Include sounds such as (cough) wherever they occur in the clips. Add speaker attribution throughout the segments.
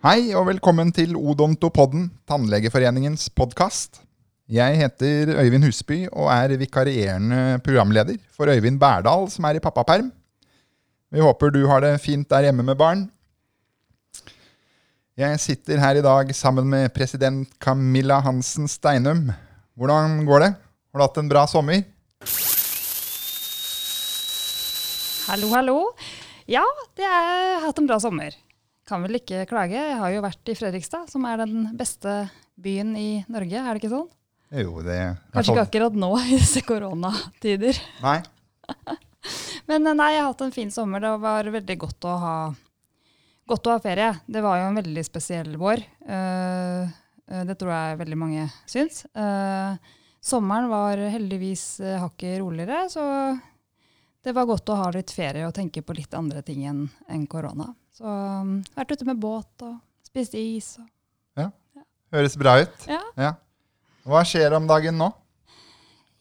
Speaker 1: Hei og velkommen til Odontopodden, Tannlegeforeningens podkast. Jeg heter Øyvind Husby og er vikarierende programleder for Øyvind Bærdal, som er i pappaperm. Vi håper du har det fint der hjemme med barn. Jeg sitter her i dag sammen med president Camilla Hansen Steinum. Hvordan går det? Har du hatt en bra sommer?
Speaker 2: Hallo, hallo. Ja, det har hatt en bra sommer. Kan vel ikke klage. Jeg har jo vært i Fredrikstad, som er den beste byen i Norge, er det ikke sånn?
Speaker 1: Jo, det er
Speaker 2: Kanskje ikke akkurat nå (laughs) i disse koronatider.
Speaker 1: Nei. (laughs)
Speaker 2: Men eh, nei, jeg har hatt en fin sommer. Det var veldig godt å ha, godt å ha ferie. Det var jo en veldig spesiell vår. Uh, det tror jeg veldig mange syns. Sommeren var heldigvis hakket roligere, så det var godt å ha litt ferie og tenke på litt andre ting enn en korona. Så um, vært ute med båt og spist is. Og,
Speaker 1: ja. ja. Høres bra ut.
Speaker 2: Ja.
Speaker 1: ja. Hva skjer om dagen nå?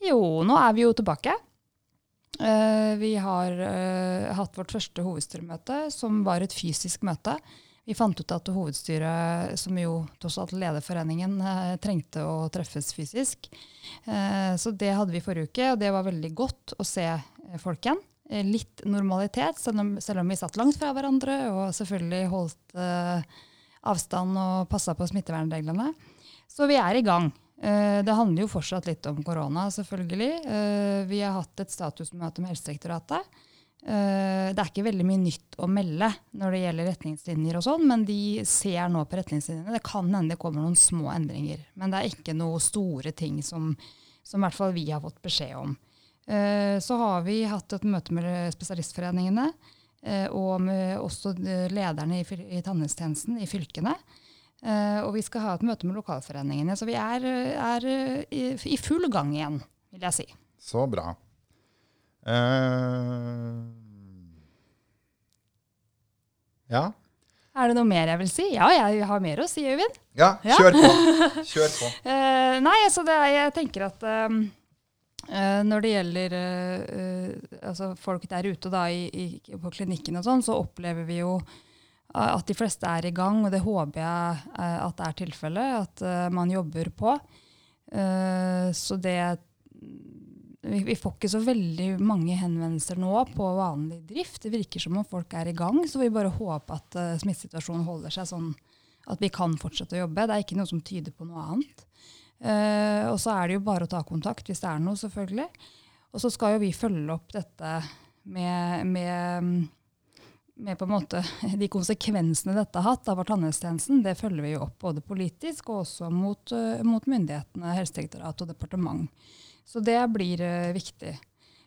Speaker 2: Jo, nå er vi jo tilbake. Uh, vi har uh, hatt vårt første hovedstyremøte, som var et fysisk møte. Vi fant ut at hovedstyret, som jo tross alt lederforeningen, uh, trengte å treffes fysisk. så det hadde vi forrige uke, og det var veldig godt å se folk igjen. Eh, litt normalitet, selv om, selv om, vi satt langt fra hverandre og selvfølgelig holdt eh, avstand og passa på smittevernreglene. Så vi er i gang. Eh, det handler jo fortsatt litt om korona, selvfølgelig. Eh, vi har hatt et statusmøte med Helsedirektoratet. Eh, det er ikke veldig mye nytt å melde når det gjelder retningslinjer, og sånn, men de ser nå på retningslinjene. Det kan hende det kommer noen små endringer, men det er ikke noen store ting som, som vi har fått beskjed om. Eh, så har vi hatt et møte med spesialistforeningene eh, og med også lederne i tannhelsetjenesten i fylkene. Eh, og vi skal ha et møte med lokalforeningene. Så vi er, er i full gang igjen, vil jeg si.
Speaker 1: Så bra. Uh, ja.
Speaker 2: Er det noe mer jeg vil si? Ja, jeg har mer å si, Øyvind.
Speaker 1: Ja, kjør på. (laughs) Kjør på.
Speaker 2: uh, nei, altså det, jeg tenker at um, når det gjelder uh, altså folk der ute da, i, i, på klinikken, og sånn, så opplever vi jo at de fleste er i gang, og det håper jeg at det er tilfellet, at man jobber på. så det vi, vi, får ikke så veldig mange henvendelser nå på vanlig drift. Det virker som om folk er i gang, så vi bare håper at smittesituasjonen holder seg sånn at vi kan fortsette å jobbe. Det er ikke noe som tyder på noe annet. Uh, og så er det jo bare å ta kontakt hvis det er noe, selvfølgelig. Og så skal jo vi følge opp dette med, med, med på en måte de konsekvensene dette har hatt av tannhelsetjenesten. Det følger vi jo opp både politisk og også mot, uh, mot myndighetene, Helsedirektoratet og departement. Så det blir uh, viktig.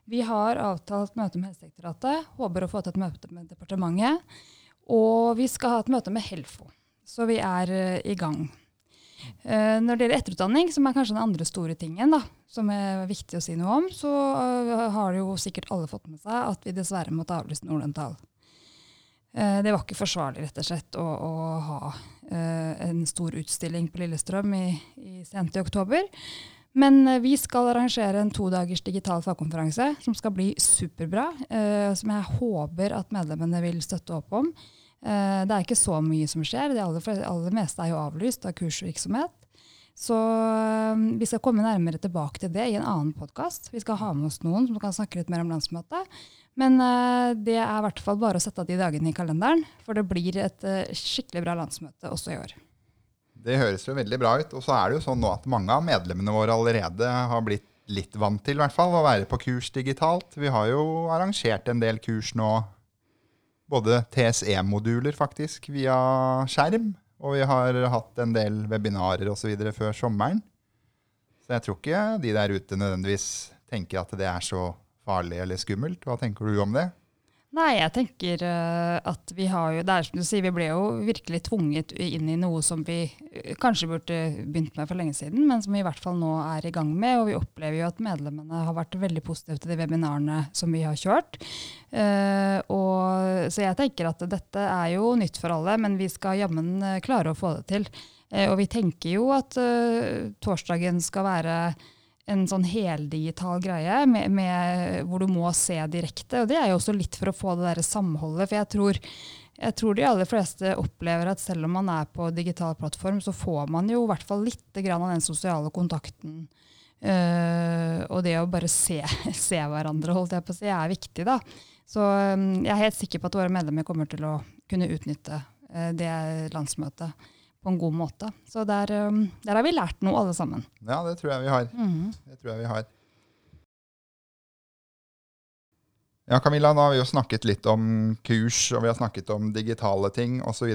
Speaker 2: Vi har avtalt møte med Helsedirektoratet, håper å få til et møte med departementet. Og vi skal ha et møte med Helfo. Så vi er i gang. Uh, når det gjelder etterutdanning, som er kanskje den andre store tingen, da, som er viktig å si noe om, så har har jo sikkert alle fått med seg at vi dessverre måtte avlyse Nordlental. Uh, det var ikke forsvarlig rett og slett å, å ha en stor utstilling på Lillestrøm i, i sent i oktober. Men vi skal arrangere en todagers digital fagkonferanse som skal bli superbra. som jeg håper at medlemmene vil støtte opp om. Eh, det er ikke så mye som skjer. Det aller, aller meste er jo avlyst av kursvirksomhet. Så eh, vi skal komme nærmere tilbake til det i en annen podkast. Vi skal ha med oss noen som kan snakke litt mer om landsmøtet. Men uh, det er i hvert fall bare å sette av de dagene i kalenderen, for det blir et skikkelig bra landsmøte også i år.
Speaker 1: Det høres jo veldig bra ut. Og så er det jo sånn nå at mange av medlemmene våre allerede har blitt litt vant til hvert fall, å være på kurs digitalt. Vi har jo arrangert en del kurs nå både TSE-moduler faktisk via skjerm, og vi har hatt en del webinarer osv. før sommeren. Så jeg tror ikke de der ute nødvendigvis tenker at det er så farlig eller skummelt. Hva tenker du om det?
Speaker 2: Nei, jeg tenker uh, at vi har jo Det er som du sier, vi ble jo virkelig tvunget inn i noe som vi uh, kanskje burde begynt med for lenge siden, men som vi i hvert fall nå er i gang med. Og vi opplever jo at medlemmene har vært veldig positive til de webinarene som vi har kjørt. Uh, og, så jeg tenker at dette er jo nytt for alle, men vi skal jammen klare å få det til. og vi tenker jo at torsdagen skal være en sånn heldigital greie med, med, hvor du må se direkte. Og det er jo også litt for å få det der samholdet. For jeg tror jeg tror de aller fleste opplever at selv om man er på digital plattform, så får man jo i hvert fall litt av den sosiale kontakten. Uh, og det å bare se, (laughs) se hverandre, holdt jeg på å si, er viktig. da. Så um, jeg er helt sikker på at våre medlemmer kommer til å kunne utnytte uh, det landsmøtet på en god måte. Så der, um, der har vi lært noe, alle sammen.
Speaker 1: Ja, det tror jeg vi har.
Speaker 2: Mm.
Speaker 1: Det tror jeg vi har. Ja, Camilla, nå har vi jo snakket litt om kurs, og vi har snakket om digitale ting osv.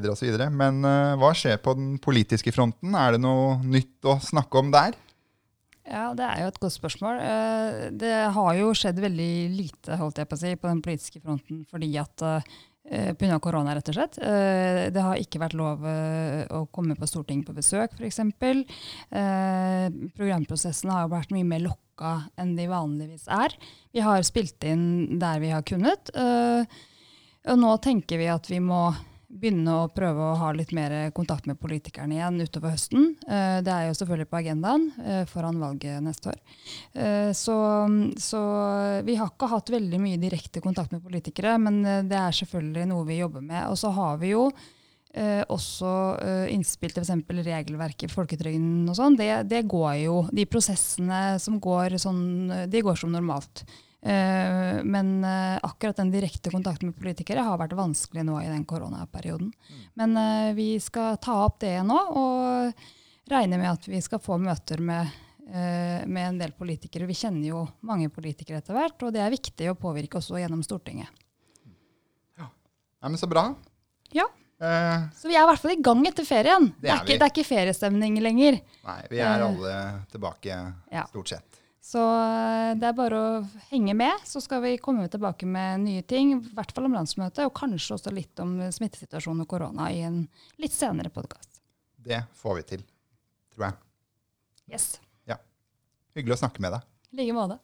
Speaker 1: Men uh, hva skjer på den politiske fronten? Er det noe nytt å snakke om der?
Speaker 2: Ja, Det er jo et godt spørsmål. Eh, Det har jo skjedd veldig lite holdt jeg på å si, på den politiske fronten fordi at eh, pga. korona, rett og slett. Eh, Det har ikke vært lov eh, å komme på Stortinget på besøk, f.eks. Programprosessene har vært mye mer lokka enn de vanligvis er. Vi har spilt inn der vi har kunnet. eh, Og nå tenker vi at vi må begynne å prøve å ha litt mer kontakt med politikerne igjen utover høsten. Eh, Det er jo selvfølgelig på agendaen eh, foran valget neste år. Eh, Så, så vi har ikke hatt veldig mye direkte kontakt med politikere, men det er selvfølgelig noe vi jobber med. Og så har vi jo også innspill til f.eks. regelverket folketrygden og sånn. Det, det går jo, de prosessene som går sånn, de går som normalt. Eh, men eh, akkurat den direkte kontakten med politikere har vært vanskelig nå i den koronaperioden. Men eh, vi skal ta opp det nå, og regne med at vi skal få møter med, med en del politikere. Vi kjenner jo mange politikere etter hvert, og det er viktig å påvirke også gjennom Stortinget.
Speaker 1: Nei, men Så bra.
Speaker 2: Ja.
Speaker 1: Eh,
Speaker 2: Så vi er i hvert fall i gang etter ferien.
Speaker 1: Det
Speaker 2: Det
Speaker 1: er
Speaker 2: er, ikke, det er ikke feriestemning lenger.
Speaker 1: nei, vi er alle tilbake,
Speaker 2: Ja.
Speaker 1: stort sett.
Speaker 2: Så eh, det er bare å henge med, så skal vi komme tilbake med nye ting. I hvert fall om landsmøtet, og kanskje også litt om smittesituasjonen og korona i en litt senere podkast.
Speaker 1: Det får vi til, tror jeg.
Speaker 2: Yes. Ja.
Speaker 1: Hyggelig å snakke med deg.
Speaker 2: I like måte.